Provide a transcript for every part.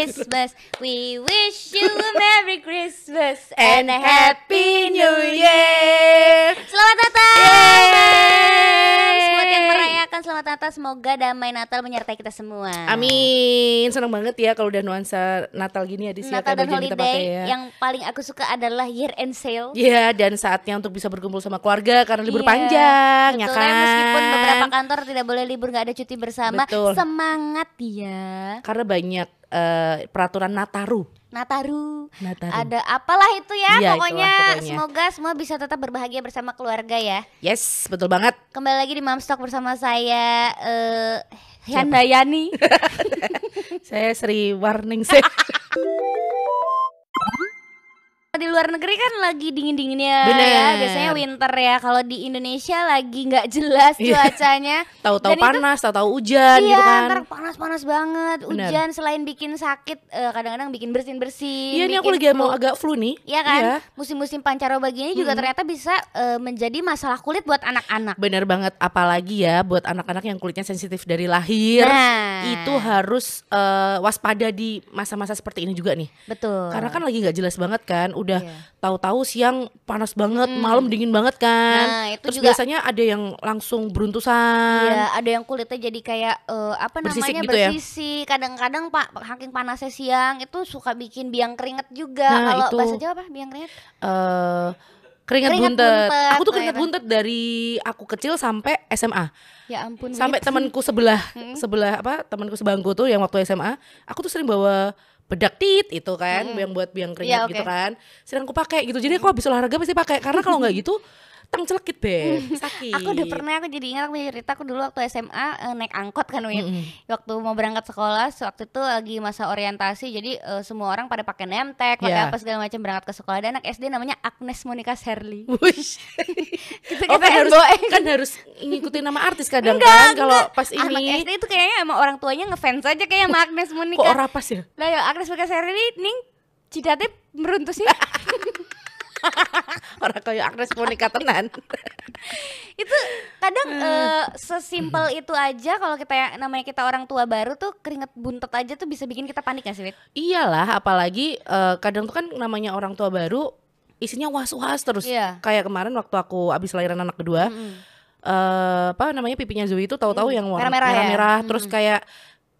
Christmas. We wish you a Merry Christmas and a Happy New Year. Selamat Natal. Buat yang merayakan selamat Natal, semoga damai Natal menyertai kita semua. Amin. Senang banget ya kalau udah nuansa Natal gini ya di Natal dan holiday ya. yang paling aku suka adalah year end sale. Iya, dan saatnya untuk bisa berkumpul sama keluarga karena libur iya, panjang, ya betul, ya kan. Meskipun beberapa kantor tidak boleh libur, nggak ada cuti bersama, betul. semangat ya. Karena banyak uh, peraturan Nataru. Nataru. Nataru. Ada apalah itu ya, iya, pokoknya, pokoknya semoga semua bisa tetap berbahagia bersama keluarga ya. Yes, betul banget. Kembali lagi di Mamstock bersama saya uh, Handayani. saya Sri Warning. di luar negeri kan lagi dingin dinginnya ya biasanya winter ya. Kalau di Indonesia lagi nggak jelas iya. cuacanya. Tahu-tahu panas tahu-tahu hujan iya, gitu kan. panas-panas banget. Bener. hujan selain bikin sakit eh, kadang-kadang bikin bersin bersin iya ini aku lagi mau agak flu nih. Iya kan? Iya. musim-musim pancaroba gini juga ternyata bisa uh, menjadi masalah kulit buat anak-anak. Bener banget. Apalagi ya buat anak-anak yang kulitnya sensitif dari lahir nah. itu harus uh, waspada di masa-masa seperti ini juga nih. Betul. Karena kan lagi nggak jelas banget kan udah yeah. tahu-tahu siang panas banget, hmm. malam dingin banget kan. Nah, itu Terus juga, biasanya ada yang langsung beruntusan. Iya, ada yang kulitnya jadi kayak uh, apa bersisik namanya gitu ya? bersisi. Kadang-kadang Pak hakim panasnya siang itu suka bikin biang keringet juga. Nah, Kalau itu, bahasa Jawa apa biang keringet? Uh, keringet, keringet buntet. buntet. Aku tuh keringet buntet dari aku kecil sampai SMA. Ya ampun. Sampai temanku sebelah hmm. sebelah apa? Temanku sebangku tuh yang waktu SMA, aku tuh sering bawa bedak tit itu kan hmm. yang buat biang keringat ya, okay. gitu kan sedang aku pakai gitu jadi aku habis olahraga pasti pakai karena kalau nggak gitu tang celekit deh sakit. Aku udah pernah aku jadi ingat aku cerita aku dulu waktu SMA uh, eh, naik angkot kan Win. Mm -hmm. waktu mau berangkat sekolah waktu itu lagi masa orientasi jadi uh, semua orang pada pakai nemtek pakai yeah. apa segala macam berangkat ke sekolah. Dan anak SD namanya Agnes Monica Sherly. Kita, oh, kan harus kan harus ngikutin nama artis kadang enggak, kan kalau pas ini. Anak SD itu kayaknya emang orang tuanya ngefans aja kayak sama Agnes Monica. kok rapas ya? Lah ya Agnes Monica Sherly ning cidate meruntus sih orang kayak Agnes Monica tenan itu kadang uh, sesimpel itu aja kalau kita namanya kita orang tua baru tuh keringet buntet aja tuh bisa bikin kita panik gak sih Wit? Iyalah apalagi uh, kadang tuh kan namanya orang tua baru isinya was-was terus yeah. kayak kemarin waktu aku abis lahiran anak kedua mm -hmm. uh, apa namanya pipinya Zoe itu tahu-tahu mm. yang warna merah-merah ya? terus mm. kayak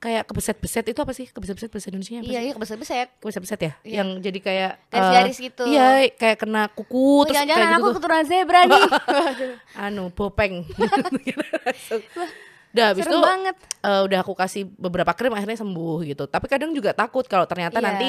kayak kebeset-beset itu apa sih? Kebeset-beset bahasa Indonesia apa iya iya kebeset-beset. Kebeset-beset ya? Iya. yang jadi kayak garis-garis uh, gitu. iya kayak kena kuku oh, terus jangan-jangan aku gitu. keturunan zebra nih. Anu bopeng Udah habis itu banget. Uh, udah aku kasih beberapa krim akhirnya sembuh gitu. Tapi kadang juga takut kalau ternyata yeah. nanti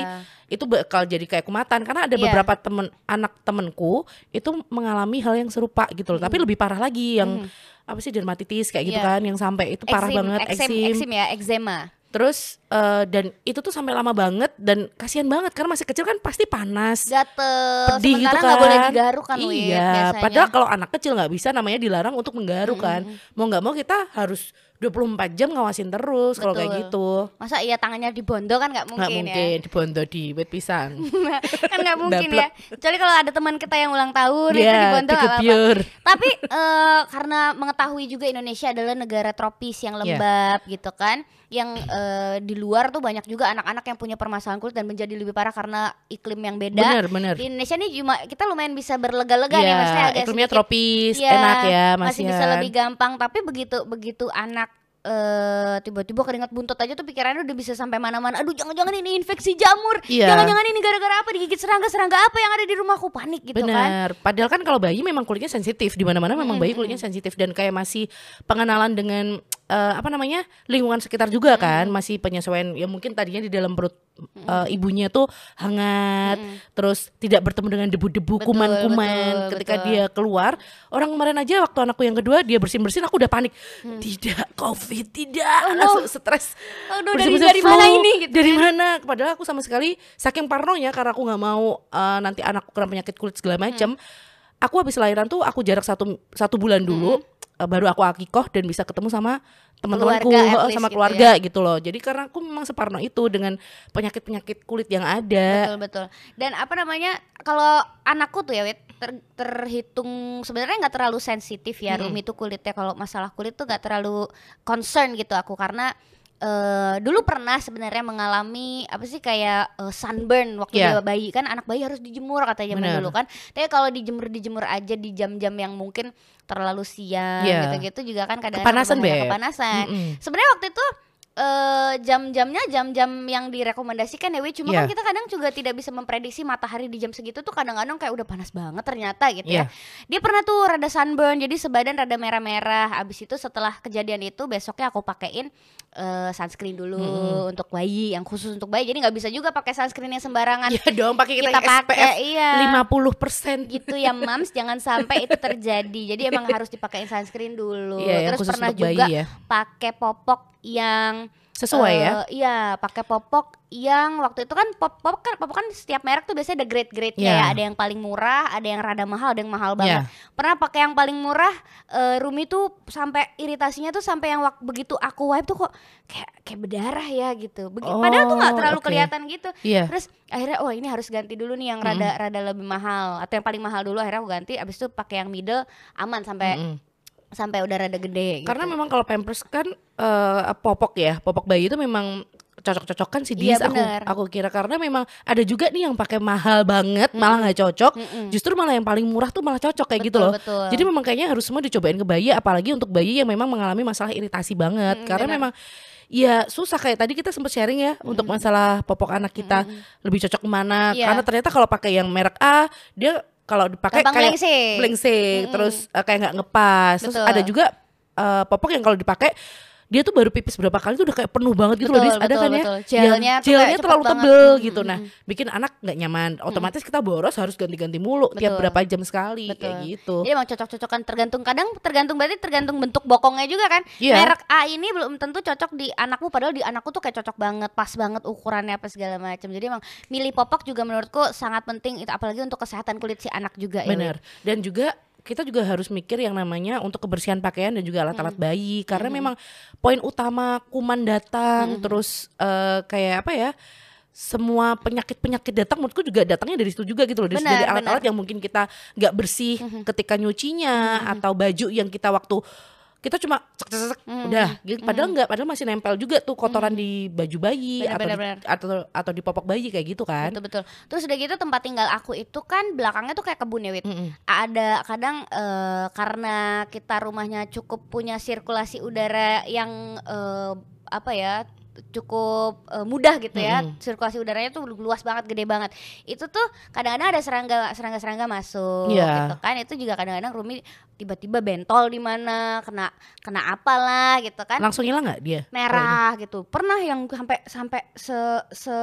itu bakal jadi kayak kumatan karena ada yeah. beberapa temen anak temenku itu mengalami hal yang serupa gitu loh. Mm. Tapi lebih parah lagi yang mm apa sih dermatitis kayak gitu yeah. kan yang sampai itu parah banget eksim eksim ya eczema Terus uh, dan itu tuh sampai lama banget dan kasihan banget karena masih kecil kan pasti panas, gatel, pedih gitu kan. gak boleh digaruk kan Iya, padahal kalau anak kecil nggak bisa namanya dilarang untuk menggaruk hmm. kan. Mau nggak mau kita harus 24 jam ngawasin terus kalau kayak gitu. Masa iya tangannya dibondo kan nggak mungkin, gak mungkin ya? dibondo di wet pisang. kan nggak mungkin ya. Kecuali kalau ada teman kita yang ulang tahun yeah, itu dibondo nggak apa-apa. Tapi uh, karena mengetahui juga Indonesia adalah negara tropis yang iya. lembab yeah. gitu kan, yang uh, di luar tuh banyak juga anak-anak yang punya permasalahan kulit dan menjadi lebih parah karena iklim yang beda. Bener, bener. Di Indonesia nih cuma kita lumayan bisa berlega-lega yeah, nih, maksudnya agak iklimnya sedikit, tropis, ya, enak ya, masih, masih bisa lebih gampang. Tapi begitu begitu anak uh, tiba-tiba keringat buntut aja tuh pikirannya udah bisa sampai mana-mana. Aduh, jangan-jangan ini infeksi jamur. Iya. Jangan-jangan ini gara-gara apa digigit serangga-serangga apa yang ada di rumahku panik gitu Bener. kan. Bener. Padahal kan kalau bayi memang kulitnya sensitif. Di mana-mana memang bayi kulitnya sensitif dan kayak masih pengenalan dengan uh, apa namanya lingkungan sekitar juga hmm. kan masih penyesuaian ya mungkin tadinya di dalam perut uh, ibunya tuh hangat hmm. terus tidak bertemu dengan debu-debu kuman-kuman ketika betul. dia keluar orang kemarin aja waktu anakku yang kedua dia bersin bersin aku udah panik hmm. tidak covid tidak oh, no. stres oh, no, dari, dari mana ini gitu dari ya? mana padahal aku sama sekali saking parnonya karena aku nggak mau uh, nanti anakku kena penyakit kulit segala macam hmm. Aku habis lahiran tuh aku jarak satu satu bulan dulu hmm. uh, baru aku akikoh dan bisa ketemu sama teman-temanku sama gitu keluarga ya. gitu loh. Jadi karena aku memang separno itu dengan penyakit penyakit kulit yang ada. Betul betul. Dan apa namanya kalau anakku tuh ya Wit, ter, terhitung sebenarnya nggak terlalu sensitif ya hmm. Rumi itu kulitnya. Kalau masalah kulit tuh nggak terlalu concern gitu aku. Karena uh, dulu pernah sebenarnya mengalami apa sih kayak uh, sunburn waktu yeah. dia bayi kan anak bayi harus dijemur katanya zaman dulu kan tapi kalau dijemur dijemur aja di jam-jam yang mungkin terlalu siang yeah. gitu-gitu juga kan kadang-kadang kepanasan, kepanasan. Mm -hmm. sebenarnya waktu itu uh, jam-jamnya jam-jam yang direkomendasikan ya Wi cuma yeah. kan kita kadang juga tidak bisa memprediksi matahari di jam segitu tuh kadang-kadang kayak udah panas banget ternyata gitu yeah. ya iya. dia pernah tuh rada sunburn jadi sebadan rada merah-merah abis itu setelah kejadian itu besoknya aku pakein uh, sunscreen dulu hmm. untuk bayi yang khusus untuk bayi jadi nggak bisa juga pakai sunscreen yang sembarangan ya dong pakai kita, kita pakai iya 50% gitu ya mams jangan sampai itu terjadi jadi emang harus dipakein sunscreen dulu yeah, terus pernah juga ya. pakai popok yang sesuai uh, ya eh, iya pakai popok yang waktu itu kan pop pop kan popok kan setiap merek tuh biasanya ada grade grade yeah. ya ada yang paling murah ada yang rada mahal ada yang mahal banget yeah. pernah pakai yang paling murah uh, Rumi tuh sampai iritasinya tuh sampai yang waktu begitu aku wipe tuh kok kayak kayak berdarah ya gitu Begi oh, padahal tuh nggak terlalu okay. kelihatan gitu yeah. terus akhirnya oh ini harus ganti dulu nih yang rada mm -hmm. rada lebih mahal atau yang paling mahal dulu akhirnya aku ganti abis itu pakai yang middle aman sampai mm -hmm sampai udah rada gede. Gitu. Karena memang kalau pampers kan uh, popok ya, popok bayi itu memang cocok-cocokan sih iya, aku aku kira karena memang ada juga nih yang pakai mahal banget mm. malah nggak cocok mm -mm. justru malah yang paling murah tuh malah cocok kayak gitu betul, gitu loh betul. jadi memang kayaknya harus semua dicobain ke bayi apalagi untuk bayi yang memang mengalami masalah iritasi banget mm, karena bener. memang ya susah kayak tadi kita sempat sharing ya mm. untuk masalah popok anak kita mm. lebih cocok ke mana yeah. karena ternyata kalau pakai yang merek A dia kalau dipakai kayak blengsing, hmm. terus uh, kayak nggak ngepas. Betul. Terus ada juga uh, popok yang kalau dipakai dia tuh baru pipis berapa kali tuh udah kayak penuh banget gitu betul, loh, ada kan ya gelnya, gelnya terlalu tebel banget. gitu. Nah, bikin anak nggak nyaman. Otomatis kita boros harus ganti-ganti mulu betul. tiap berapa jam sekali betul. kayak gitu. Jadi emang cocok-cocokan tergantung kadang tergantung berarti tergantung bentuk bokongnya juga kan. Yeah. Merek A ini belum tentu cocok di anakmu padahal di anakku tuh kayak cocok banget, pas banget ukurannya apa segala macam. Jadi emang milih popok juga menurutku sangat penting itu apalagi untuk kesehatan kulit si anak juga. Ya, Dan juga kita juga harus mikir yang namanya untuk kebersihan pakaian dan juga alat-alat hmm. bayi karena hmm. memang poin utama kuman datang hmm. terus uh, kayak apa ya semua penyakit-penyakit datang menurutku juga datangnya dari situ juga gitu loh dari, dari alat-alat yang mungkin kita nggak bersih hmm. ketika nyucinya hmm. atau baju yang kita waktu kita cuma cek cek, cek mm. udah gitu. padahal mm. enggak padahal masih nempel juga tuh kotoran mm. di baju bayi bener, atau bener, di, bener. atau atau di popok bayi kayak gitu kan betul betul terus udah gitu tempat tinggal aku itu kan belakangnya tuh kayak kebun ya Wit mm ada kadang uh, karena kita rumahnya cukup punya sirkulasi udara yang uh, apa ya cukup uh, mudah gitu ya sirkulasi udaranya tuh luas banget gede banget itu tuh kadang-kadang ada serangga serangga serangga masuk yeah. gitu kan itu juga kadang-kadang Rumi tiba-tiba bentol di mana kena kena apalah gitu kan langsung hilang nggak dia merah gitu pernah yang sampai sampai se se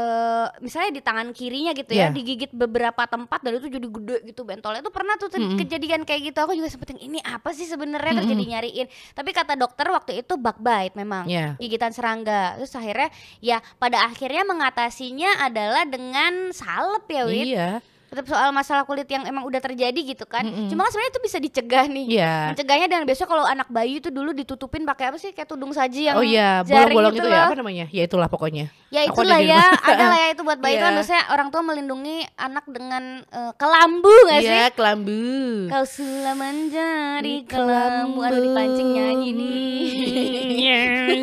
misalnya di tangan kirinya gitu yeah. ya iya. digigit beberapa tempat dan itu jadi gede gitu bentolnya itu pernah tuh mm -hmm. kejadian kayak gitu aku juga sempet ini apa sih sebenarnya mm -hmm. terjadi nyariin tapi kata dokter waktu itu bug bite memang yeah. gigitan serangga terus akhirnya ya pada akhirnya mengatasinya adalah dengan salep ya Wit iya tetap soal masalah kulit yang emang udah terjadi gitu kan. Mm -hmm. Cuma kan sebenarnya itu bisa dicegah nih. Yeah. Mencegahnya dengan besok kalau anak bayi itu dulu ditutupin pakai apa sih kayak tudung saji yang Oh iya, bolong-bolong itu, itu ya apa namanya? Ya itulah pokoknya. Ya itulah ya, ada lah ya itu buat bayi yeah. itu kan biasanya orang tua melindungi anak dengan uh, kelambu gak sih? Iya, kelambu. Kau sudah menjadi kelambu. Aduh dipancing nyanyi nih.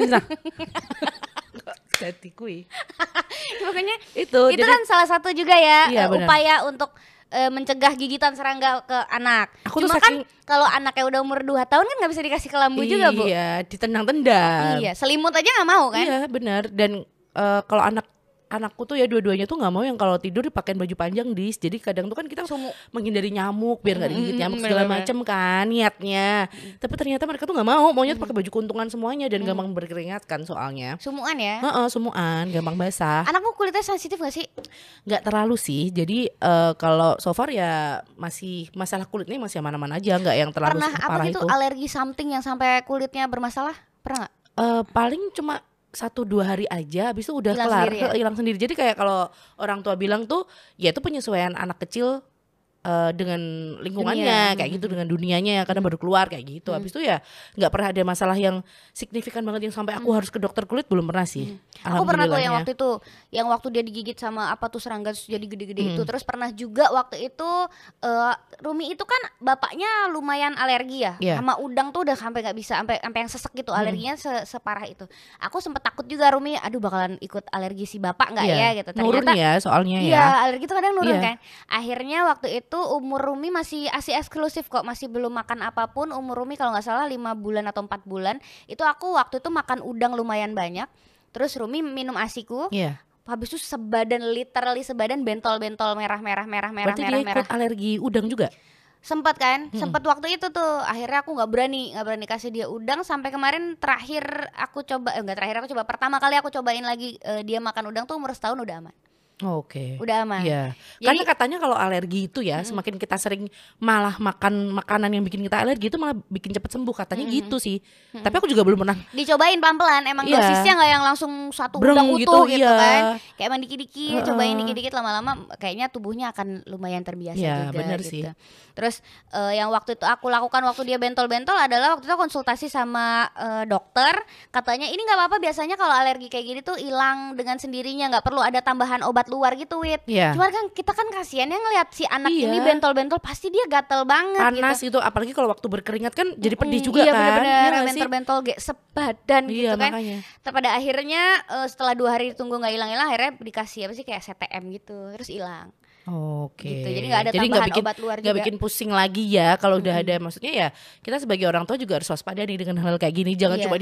Jadi kui. Pokoknya itu itu jadi, kan salah satu juga ya iya, uh, upaya untuk uh, mencegah gigitan serangga ke anak. Aku Cuma kan kalau anaknya udah umur 2 tahun kan nggak bisa dikasih kelambu iya, juga, Bu. Iya, ditendang-tendang. Iya, selimut aja nggak mau kan? Iya, benar. Dan uh, kalau anak anakku tuh ya dua-duanya tuh nggak mau yang kalau tidur dipakein baju panjang dis. Jadi kadang tuh kan kita Sumu. menghindari nyamuk biar nggak digigit nyamuk segala macem kan niatnya. Tapi ternyata mereka tuh nggak mau maunya tuh pakai baju kuntungan semuanya dan gampang berkeringat kan soalnya. Sumuan ya? Heeh, sumuan gampang basah. Anakmu kulitnya sensitif gak sih? Nggak terlalu sih. Jadi uh, kalau so far ya masih masalah kulitnya masih aman-aman aja nggak yang terlalu pernah apa gitu itu. alergi something yang sampai kulitnya bermasalah? Pernah nggak? Uh, paling cuma satu dua hari aja habis itu udah hilang kelar sendiri ya? hilang sendiri jadi kayak kalau orang tua bilang tuh ya itu penyesuaian anak kecil uh, dengan lingkungannya Dunia. kayak gitu dengan dunianya karena baru keluar kayak gitu. Hmm. Habis itu ya nggak pernah ada masalah yang signifikan banget yang sampai aku hmm. harus ke dokter kulit belum pernah sih. Hmm. Aku pernah tuh yang waktu itu yang waktu dia digigit sama apa tuh serangga jadi gede-gede hmm. itu. Terus pernah juga waktu itu uh, Rumi itu kan bapaknya lumayan alergi ya yeah. sama udang tuh udah sampai nggak bisa sampai sampai yang sesek gitu hmm. alerginya se separah itu. Aku sempet takut juga Rumi, aduh bakalan ikut alergi si bapak nggak yeah. ya gitu. Ternyata, nurun ya soalnya iya, ya. alergi itu kadang nurun yeah. kan. Akhirnya waktu itu itu umur Rumi masih asih eksklusif kok masih belum makan apa pun. Umur Rumi kalau nggak salah lima bulan atau empat bulan. Itu aku waktu itu makan udang lumayan banyak. Terus Rumi minum asiku. Yeah. habis itu sebadan literally sebadan bentol-bentol merah-merah merah-merah Berarti merah, dia merah. alergi udang juga? Sempat kan? Hmm. sempat waktu itu tuh. Akhirnya aku nggak berani nggak berani kasih dia udang. Sampai kemarin terakhir aku coba eh, enggak terakhir aku coba. Pertama kali aku cobain lagi uh, dia makan udang tuh umur setahun udah aman Oke. Okay. Udah aman. Iya. Karena katanya kalau alergi itu ya, hmm. semakin kita sering malah makan makanan yang bikin kita alergi itu malah bikin cepet sembuh katanya hmm. gitu sih. Hmm. Tapi aku juga belum pernah. Dicobain pelan-pelan, emang yeah. dosisnya nggak yang langsung satu Breng, udang gitu, utuh gitu, gitu iya. kan. Kayak emang dikit-dikit, uh. cobain dikit-dikit lama-lama kayaknya tubuhnya akan lumayan terbiasa yeah, juga bener gitu. Sih. Terus uh, yang waktu itu aku lakukan waktu dia bentol-bentol adalah waktu itu konsultasi sama uh, dokter, katanya ini nggak apa-apa biasanya kalau alergi kayak gini tuh hilang dengan sendirinya, nggak perlu ada tambahan obat obat luar gitu wit yeah. cuma kan kita kan kasihan ya ngeliat si anak iya. ini bentol-bentol pasti dia gatel banget panas gitu. gitu apalagi kalau waktu berkeringat kan jadi pedih juga iya, kan bener-bener iya bentol-bentol gak sebadan iya, gitu kan makanya. pada akhirnya uh, setelah dua hari tunggu nggak hilang-hilang akhirnya dikasih apa sih kayak CTM gitu terus hilang Oke. Gitu. Jadi nggak ada Jadi tambahan gak bikin, obat luar juga. Gak bikin pusing lagi ya kalau udah ada maksudnya ya kita sebagai orang tua juga harus waspada nih dengan hal, -hal kayak gini. Jangan yeah. coba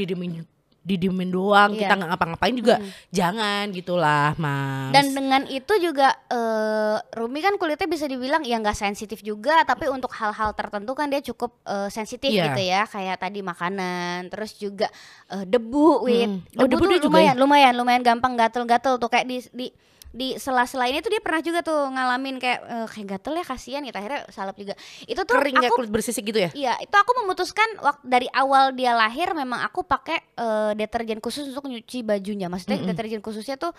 didiemin doang iya. kita nggak ngapa-ngapain juga hmm. jangan gitulah mas dan dengan itu juga uh, Rumi kan kulitnya bisa dibilang ya nggak sensitif juga tapi untuk hal-hal tertentu kan dia cukup uh, sensitif yeah. gitu ya kayak tadi makanan terus juga uh, debu wit hmm. oh, debu, debu tuh lumayan ya? lumayan lumayan gampang gatel-gatel tuh kayak di di di sela-sela ini tuh dia pernah juga tuh ngalamin kayak uh, kayak gatel ya kasihan gitu. Akhirnya salep juga. Itu tuh kering aku, kulit bersisik gitu ya? Iya itu aku memutuskan waktu dari awal dia lahir memang aku pakai uh, deterjen khusus untuk nyuci bajunya. Maksudnya mm -hmm. deterjen khususnya tuh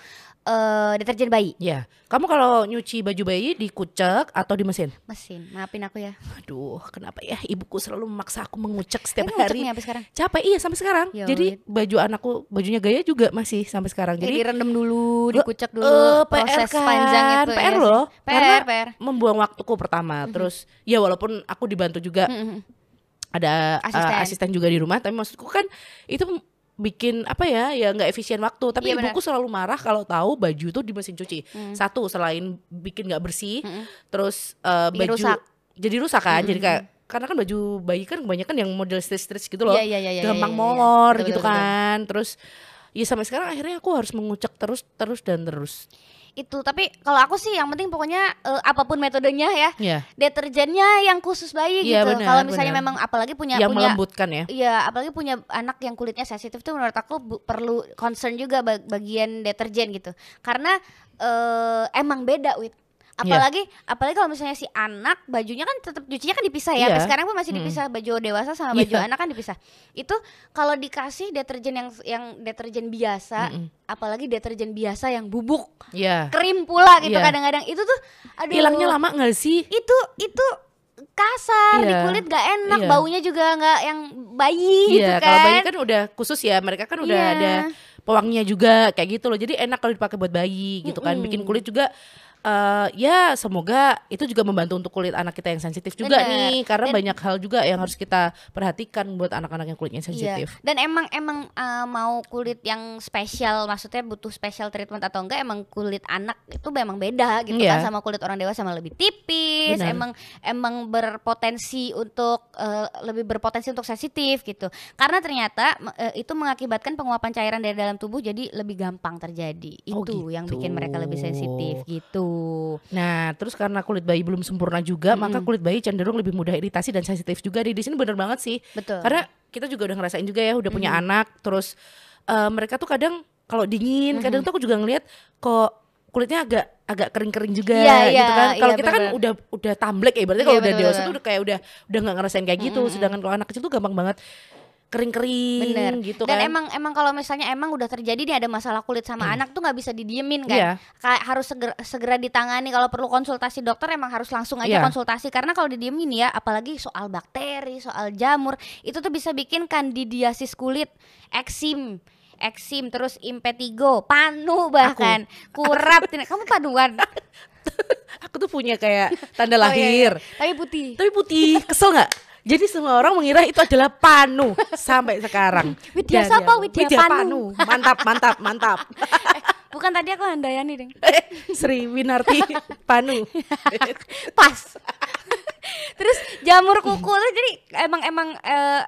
uh, deterjen bayi. Ya kamu kalau nyuci baju bayi di kucek atau di mesin? Mesin. Maafin aku ya. Aduh kenapa ya? Ibuku selalu memaksa aku mengucek setiap eh, hari. sampai sekarang? Capek iya sampai sekarang. Yo, jadi baju anakku bajunya gaya juga masih sampai sekarang. Jadi, jadi direndam dulu dikucek dulu. Uh, proses PR kan, panjang itu PR ya loh PR, karena PR. membuang waktuku pertama mm -hmm. terus ya walaupun aku dibantu juga mm -hmm. ada asisten. Uh, asisten juga di rumah tapi maksudku kan itu bikin apa ya ya nggak efisien waktu tapi iya, ibuku bener. selalu marah kalau tahu baju itu di mesin cuci mm. satu selain bikin nggak bersih mm terus uh, baju rusak. jadi rusak kan mm jadi kayak karena kan baju bayi kan kebanyakan yang model stretch-stretch gitu loh, yeah, yeah, yeah, gampang yeah, yeah, yeah. molor yeah. gitu betul, kan, betul. terus ya sampai sekarang akhirnya aku harus mengucek terus terus dan terus. Itu tapi kalau aku sih yang penting pokoknya uh, apa pun metodenya ya. Yeah. deterjennya yang khusus bayi yeah, gitu. kalau misalnya bener. memang apalagi punya yang punya, melembutkan ya. iya apalagi punya anak yang kulitnya sensitif tuh menurut aku bu, perlu concern juga bagian deterjen gitu. Karena uh, emang beda wit apalagi yeah. apalagi kalau misalnya si anak bajunya kan tetap cucinya kan dipisah ya yeah. sekarang pun masih hmm. dipisah baju dewasa sama baju yeah. anak kan dipisah itu kalau dikasih deterjen yang yang deterjen biasa mm -mm. apalagi deterjen biasa yang bubuk yeah. krim pula gitu kadang kadang-kadang itu tuh aduh hilangnya lama nggak sih itu itu kasar yeah. di kulit gak enak yeah. baunya juga nggak yang bayi yeah, gitu kan kalau bayi kan udah khusus ya mereka kan udah yeah. ada pewanginya juga kayak gitu loh jadi enak kalau dipakai buat bayi gitu kan bikin kulit juga uh, ya semoga itu juga membantu untuk kulit anak kita yang sensitif juga Bener. nih karena dan, banyak hal juga yang harus kita perhatikan buat anak-anak yang kulitnya iya. sensitif. Iya. Dan emang emang uh, mau kulit yang spesial maksudnya butuh special treatment atau enggak emang kulit anak itu memang beda gitu yeah. kan sama kulit orang dewasa sama lebih tipis, Bener. emang emang berpotensi untuk uh, lebih berpotensi untuk sensitif gitu. Karena ternyata uh, itu mengakibatkan penguapan cairan dari dalam tubuh jadi lebih gampang terjadi. Oh, itu gitu. yang bikin mereka lebih sensitif gitu. Nah, terus karena kulit bayi belum sempurna juga, mm -hmm. maka kulit bayi cenderung lebih mudah iritasi dan sensitif juga. Di sini bener banget sih. Betul. Karena kita juga udah ngerasain juga ya, udah mm -hmm. punya anak, terus uh, mereka tuh kadang kalau dingin, mm -hmm. kadang tuh aku juga ngeliat kok kulitnya agak agak kering-kering juga yeah, gitu yeah, kan. Kalau yeah, kita bener. kan udah udah tamblek ya, berarti yeah, kalau udah dewasa tuh udah kayak udah udah nggak ngerasain kayak gitu. Mm -hmm. Sedangkan kalau anak kecil tuh gampang banget kering-kering gitu Dan kan. emang emang kalau misalnya emang udah terjadi nih ada masalah kulit sama Hmm. anak tuh nggak bisa didiemin kan. Iya. Kayak harus segera, segera ditangani kalau perlu konsultasi dokter emang harus langsung aja Iya. konsultasi karena kalau didiemin ya apalagi soal bakteri, soal jamur itu tuh bisa bikin kandidiasis kulit, eksim eksim terus impetigo, panu bahkan, kurap. Tina- Kamu panuan. Aku tuh punya kayak tanda Oh, iya, iya. lahir. Tapi putih. Tapi putih, kesel nggak? Jadi semua orang mengira itu adalah panu sampai sekarang. Widya Dan siapa? ya, Widya Panu. Mantap, mantap, mantap. Bukan tadi aku Handayani deng. Sri Winarti Panu. pas terus jamur kuku tuh jadi emang emang eh,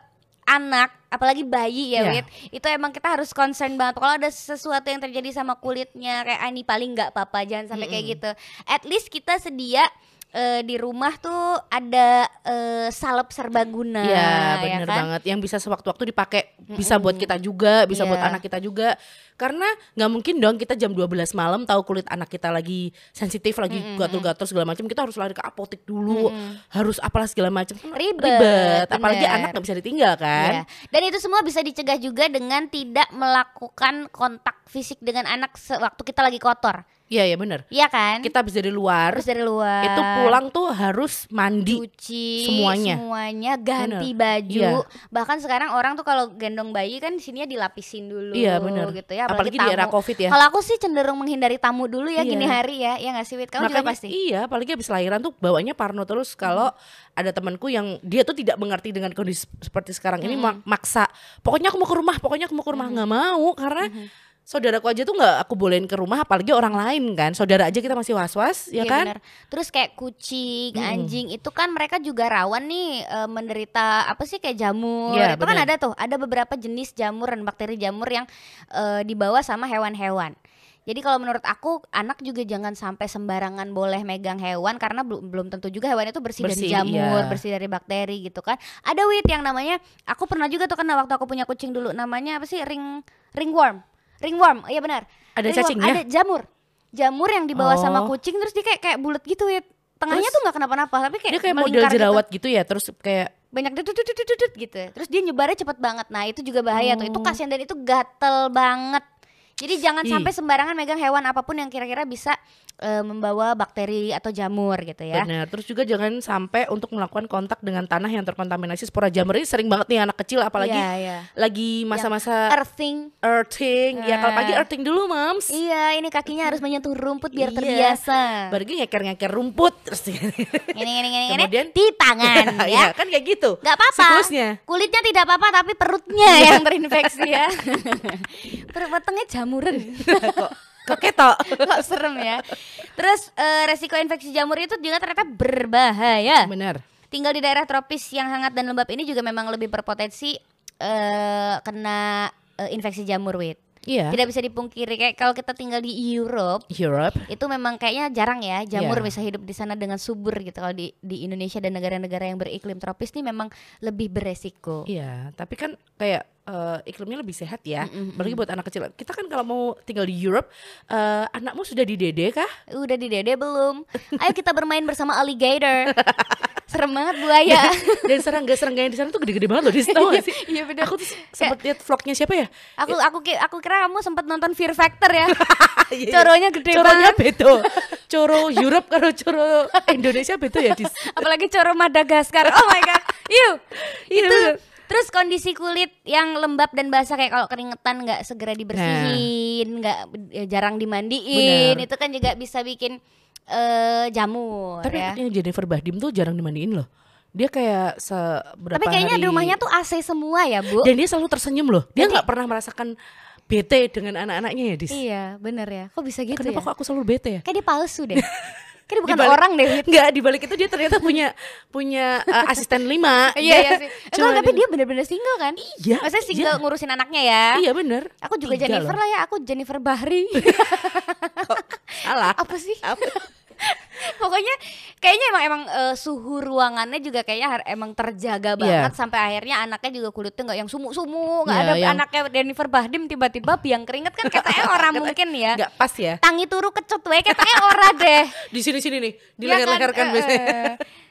anak apalagi bayi ya Iya. Wit itu emang kita harus concern banget kalau ada sesuatu yang terjadi sama kulitnya kayak ah, ini paling nggak apa-apa jangan sampai kayak gitu at least kita sedia eh, di rumah tuh ada eh, salep serbaguna Iya, ya bener kan? banget. Yang bisa sewaktu-waktu dipakai, bisa buat kita juga, bisa buat Iya. anak kita juga. Karena nggak mungkin dong kita jam 12 malam tahu kulit anak kita lagi sensitif, lagi gatal-gatal segala macam, kita harus lari ke apotek dulu, harus apalah segala macam. Kan Ribet, Apalagi bener. anak nggak bisa ditinggal kan. Iya. Dan itu semua bisa dicegah juga dengan tidak melakukan kontak fisik dengan anak sewaktu kita lagi kotor. Iya, iya bener. Iya kan? Kita habis dari luar, harus dari luar. itu pulang tuh harus mandi. cuci semuanya. semuanya ganti Bener. baju. Iya. Bahkan sekarang orang tuh kalau gendong bayi kan sininya dilapisin dulu Iya, bener. gitu ya. Apalagi di era. Covid ya. Kalau aku sih cenderung menghindari tamu dulu ya Iya. gini hari ya. Ya nggak sih Wit? Kamu juga Makanya pasti. iya, apalagi habis lahiran tuh bawanya parno terus kalau ada temanku yang dia tuh tidak mengerti dengan kondisi seperti sekarang ini ma- maksa. Pokoknya aku mau ke rumah, pokoknya aku mau ke rumah nggak mau karena saudaraku aja tuh nggak aku bolehin ke rumah apalagi orang lain kan. Saudara aja kita masih was-was ya Iya, kan? bener. Terus kayak kucing, Mm-mm. anjing itu kan mereka juga rawan nih eh, menderita apa sih kayak jamur. Iya, itu kan bener. ada tuh, ada beberapa jenis jamur dan bakteri jamur yang eh, dibawa sama hewan-hewan. Jadi kalau menurut aku anak juga jangan sampai sembarangan boleh megang hewan karena belum belum tentu juga hewan itu bersih, Bersih, dari jamur, iya. bersih dari bakteri gitu kan. Ada wit yang namanya aku pernah juga tuh karena waktu aku punya kucing dulu namanya apa sih ring ringworm. Ringworm, iya benar. Ada Ringworm, cacingnya? Ada jamur. Jamur yang dibawa sama Oh. kucing terus dia kayak kayak bulat gitu wit. Tengahnya Terus tuh nggak kenapa-napa tapi kayak Dia kayak model gitu. jerawat gitu. ya, terus kayak banyak ditut gitu terus dia nyebarnya cepet banget nah itu juga bahaya tuh itu Oh. kasihan dan itu gatel banget jadi jangan Ih. sampai sembarangan megang hewan apa pun yang kira-kira bisa eh, membawa bakteri atau jamur gitu ya benar. Terus juga jangan sampai untuk melakukan kontak dengan tanah yang terkontaminasi spora jamur ini sering banget nih anak kecil apalagi Iya, iya. lagi masa-masa earthing earthing. Ya kalau pagi Nah. earthing dulu, Mams. iya ini kakinya harus menyentuh rumput biar Iya. terbiasa lagi ngeker-ngeker rumput terus ini ini ini Kemudian- di tangan ya ya kan kayak gitu. Gak apa-apa Siklusnya. Kulitnya tidak apa-apa Tapi perutnya yang terinfeksi ya Perut wetengnya jamuran kok kok ketok. Kok serem ya Terus eh, resiko infeksi jamur itu juga ternyata berbahaya Benar. Tinggal di daerah tropis yang hangat dan lembab ini juga memang lebih berpotensi eh, Kena eh, infeksi jamur wit Iya. Tidak bisa dipungkiri Kayak kalau kita tinggal di Europe Europe. itu memang kayaknya jarang ya jamur Iya. bisa hidup di sana dengan subur gitu kalau di di Indonesia dan negara-negara yang beriklim tropis ini memang lebih beresiko. Iya, tapi kan kayak eh, iklimnya lebih sehat ya. Mm-mm. Apalagi buat anak kecil. Kita kan kalau mau tinggal di Europe, eh, anakmu sudah didede kah? Udah di dede belum? Ayo kita bermain bersama alligator. Serem banget buaya. Dan serangga-serangga yang di sana tuh gede-gede banget loh, di tahu gak sih? Iya benar. Aku tuh sempat lihat vlognya siapa ya? Aku aku aku kira kamu sempat nonton Fear Factor ya. Iya. Coronya gede Coronya banget. bedo. Coro Europe kalau coro Indonesia bedo ya, Dis. Apalagi coro Madagaskar. Oh my god. Yuk. Iya, itu bener. Terus kondisi kulit yang lembab dan basah kayak kalau keringetan nggak segera dibersihin, nggak eh, jarang dimandiin, Bener. itu kan juga bisa bikin eh jamur Tapi ya. anaknya Jennifer Bahdim tuh jarang dimandiin loh. Dia kayak seberapa Tapi kayaknya hari di rumahnya tuh AC semua ya, Bu. dan dia selalu tersenyum loh. Dia Jadi- nggak pernah merasakan bete dengan anak-anaknya ya, Dis. Iya, bener ya. Kok bisa gitu Kenapa ya? kok aku selalu bete ya? Kayak dia palsu deh. Dia bukan Dibalik- orang deh. Wit. Enggak, di balik itu dia ternyata punya punya uh, asisten lima. Iya, iya sih. Cuma tapi dia bener-bener single kan? Iya. Maksudnya single iya. ngurusin anaknya ya. Iya bener. Aku juga Tiga Jennifer loh. lah ya, aku Jennifer Bahri. Salah. Apa sih? Apa? Pokoknya kayaknya emang emang eh, suhu ruangannya juga kayaknya emang terjaga banget sampai akhirnya anaknya juga kulitnya nggak yang sumuk-sumuk, nggak Iya, ada yang- anaknya Jennifer Bahdim tiba-tiba biang keringet kan katanya orang mungkin ya. Enggak pas ya. Tangi turu kecut wae katanya ora deh. Di sini-sini nih, Ya kan? dileher-leherkan Eh, biasanya.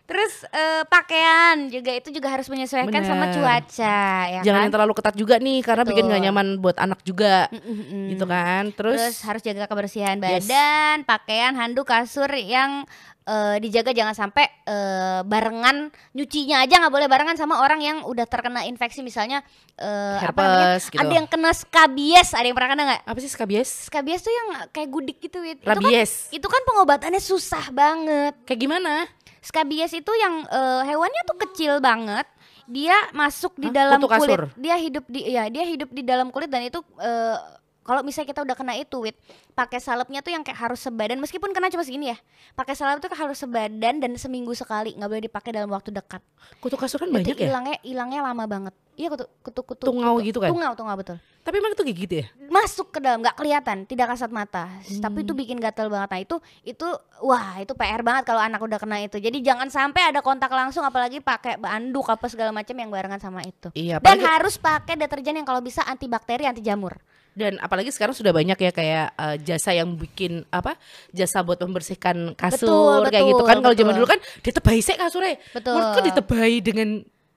Terus uh, pakaian juga itu juga harus menyesuaikan Bener. sama cuaca ya Jangan kan? yang terlalu ketat juga nih karena Betul. bikin gak nyaman buat anak juga. Mm -mm. Gitu kan. Terus, Terus harus jaga kebersihan badan, yes. pakaian, handuk, kasur yang uh, dijaga jangan sampai uh, barengan nyucinya aja nggak boleh barengan sama orang yang udah terkena infeksi misalnya uh, Herpes, apa namanya gitu. ada yang kena skabies ada yang pernah kena nggak apa sih skabies skabies tuh yang kayak gudik gitu rabies itu kan, itu kan pengobatannya susah banget kayak gimana skabies itu yang uh, hewannya tuh kecil banget. Dia masuk di Hah? dalam kulit. Dia hidup di ya dia hidup di dalam kulit dan itu uh, kalau misalnya kita udah kena itu wit pakai salepnya tuh yang kayak harus sebadan meskipun kena cuma segini ya pakai salep tuh harus sebadan dan seminggu sekali nggak boleh dipakai dalam waktu dekat. Kutu kasur kan banyak ya? hilangnya hilangnya lama banget. Iya kutu kutu kutu tungau gitu kan? Tungau tungau betul. Tapi emang itu gigit ya? Masuk ke dalam nggak kelihatan tidak kasat mata. Hmm. tapi itu bikin gatal banget. Nah itu itu wah itu pr banget kalau anak udah kena itu. Jadi jangan sampai ada kontak langsung apalagi pakai banduk apa segala macam yang barengan sama itu. Iya, dan harus pakai deterjen yang kalau bisa antibakteri anti jamur dan apalagi sekarang sudah banyak ya kayak uh, jasa yang bikin apa jasa buat membersihkan kasur betul, kayak betul, gitu kan. kalau zaman dulu kan ditebai sih kasurnya. Betul. Menurutku ditebai dengan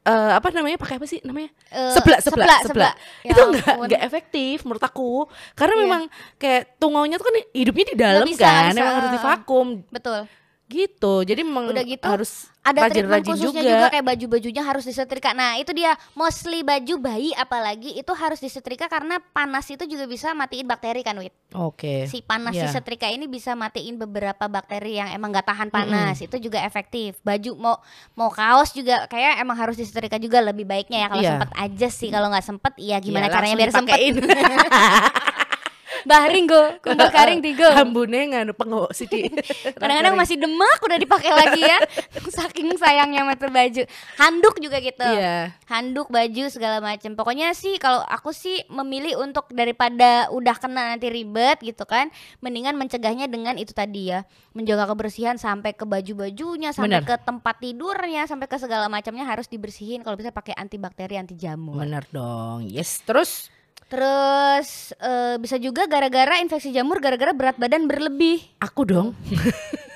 uh, apa namanya pakai apa sih namanya? Uh, seblak seblak seblak, Ya, itu enggak enggak efektif menurut aku. Karena yeah. memang kayak tungaunya tuh kan hidupnya di dalam bisa, kan. bisa. memang harus divakum betul gitu jadi memang udah gitu harus ada rajin, treatment khususnya juga. juga kayak baju-bajunya harus disetrika nah itu dia mostly baju bayi apalagi itu harus disetrika karena panas itu juga bisa matiin bakteri kan wit oke okay. si panas yeah. disetrika ini bisa matiin beberapa bakteri yang emang gak tahan panas mm -hmm. itu juga efektif baju mau mau kaos juga kayak emang harus disetrika juga lebih baiknya ya kalau yeah. sempet aja sih kalau nggak sempet iya gimana yeah, caranya biar sempet Bahring go, kumpul karing tiga. Hambune nganu pengo sidi. Kadang-kadang masih demak udah dipakai lagi ya. Saking sayangnya sama baju. Handuk juga gitu. Iya. Handuk, baju segala macam. Pokoknya sih kalau aku sih memilih untuk daripada udah kena nanti ribet gitu kan, mendingan mencegahnya dengan itu tadi ya, menjaga kebersihan sampai ke baju-bajunya, sampai Bener. ke tempat tidurnya, sampai ke segala macamnya harus dibersihin kalau bisa pakai antibakteri, anti jamur. Bener dong. Yes, terus Terus uh, bisa juga gara-gara infeksi jamur gara-gara berat badan berlebih. Aku dong.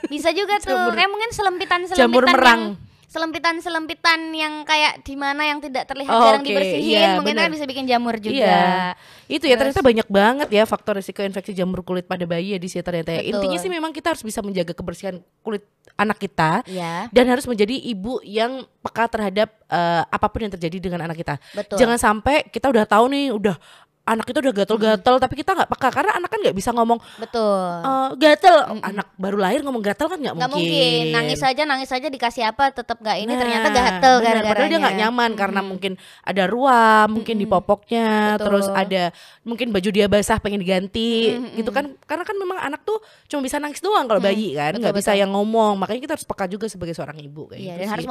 bisa juga tuh. Jamur. Kayak mungkin selempitan-selempitan jamur merang. Selempitan-selempitan yang kayak di mana yang tidak terlihat oh, jarang okay. dibersihin yeah, mungkin kan bisa bikin jamur juga. Yeah. Itu ya ternyata banyak banget ya faktor risiko infeksi jamur kulit pada bayi ya di sini ternyata ya. Intinya sih memang kita harus bisa menjaga kebersihan kulit anak kita yeah. dan harus menjadi ibu yang peka terhadap uh, apa pun yang terjadi dengan anak kita. Betul. Jangan sampai kita udah tahu nih udah anak itu udah gatel-gatel hmm. tapi kita nggak peka karena anak kan nggak bisa ngomong betul uh, gatel hmm. anak baru lahir ngomong gatel kan nggak mungkin. mungkin nangis aja nangis aja dikasih apa tetap nggak ini nah, ternyata gatel gara-gara padahal dia nggak nyaman hmm. karena mungkin ada ruam mungkin hmm. di popoknya betul. terus ada mungkin baju dia basah pengen diganti hmm. gitu kan karena kan memang anak tuh cuma bisa nangis doang kalau bayi kan nggak bisa yang ngomong makanya kita harus peka juga sebagai seorang ibu kayak iya, gitu dan harus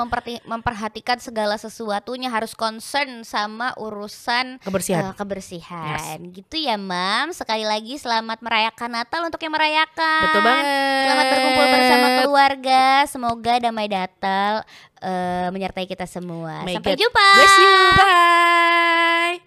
memperhatikan segala sesuatunya harus concern sama urusan kebersihan uh, kebersihan kan. Yes. Gitu ya, Mam. Sekali lagi selamat merayakan Natal untuk yang merayakan. Betul banget. Selamat berkumpul bersama keluarga. Semoga damai Natal uh, menyertai kita semua. Make Sampai it. jumpa. Bless you. Bye.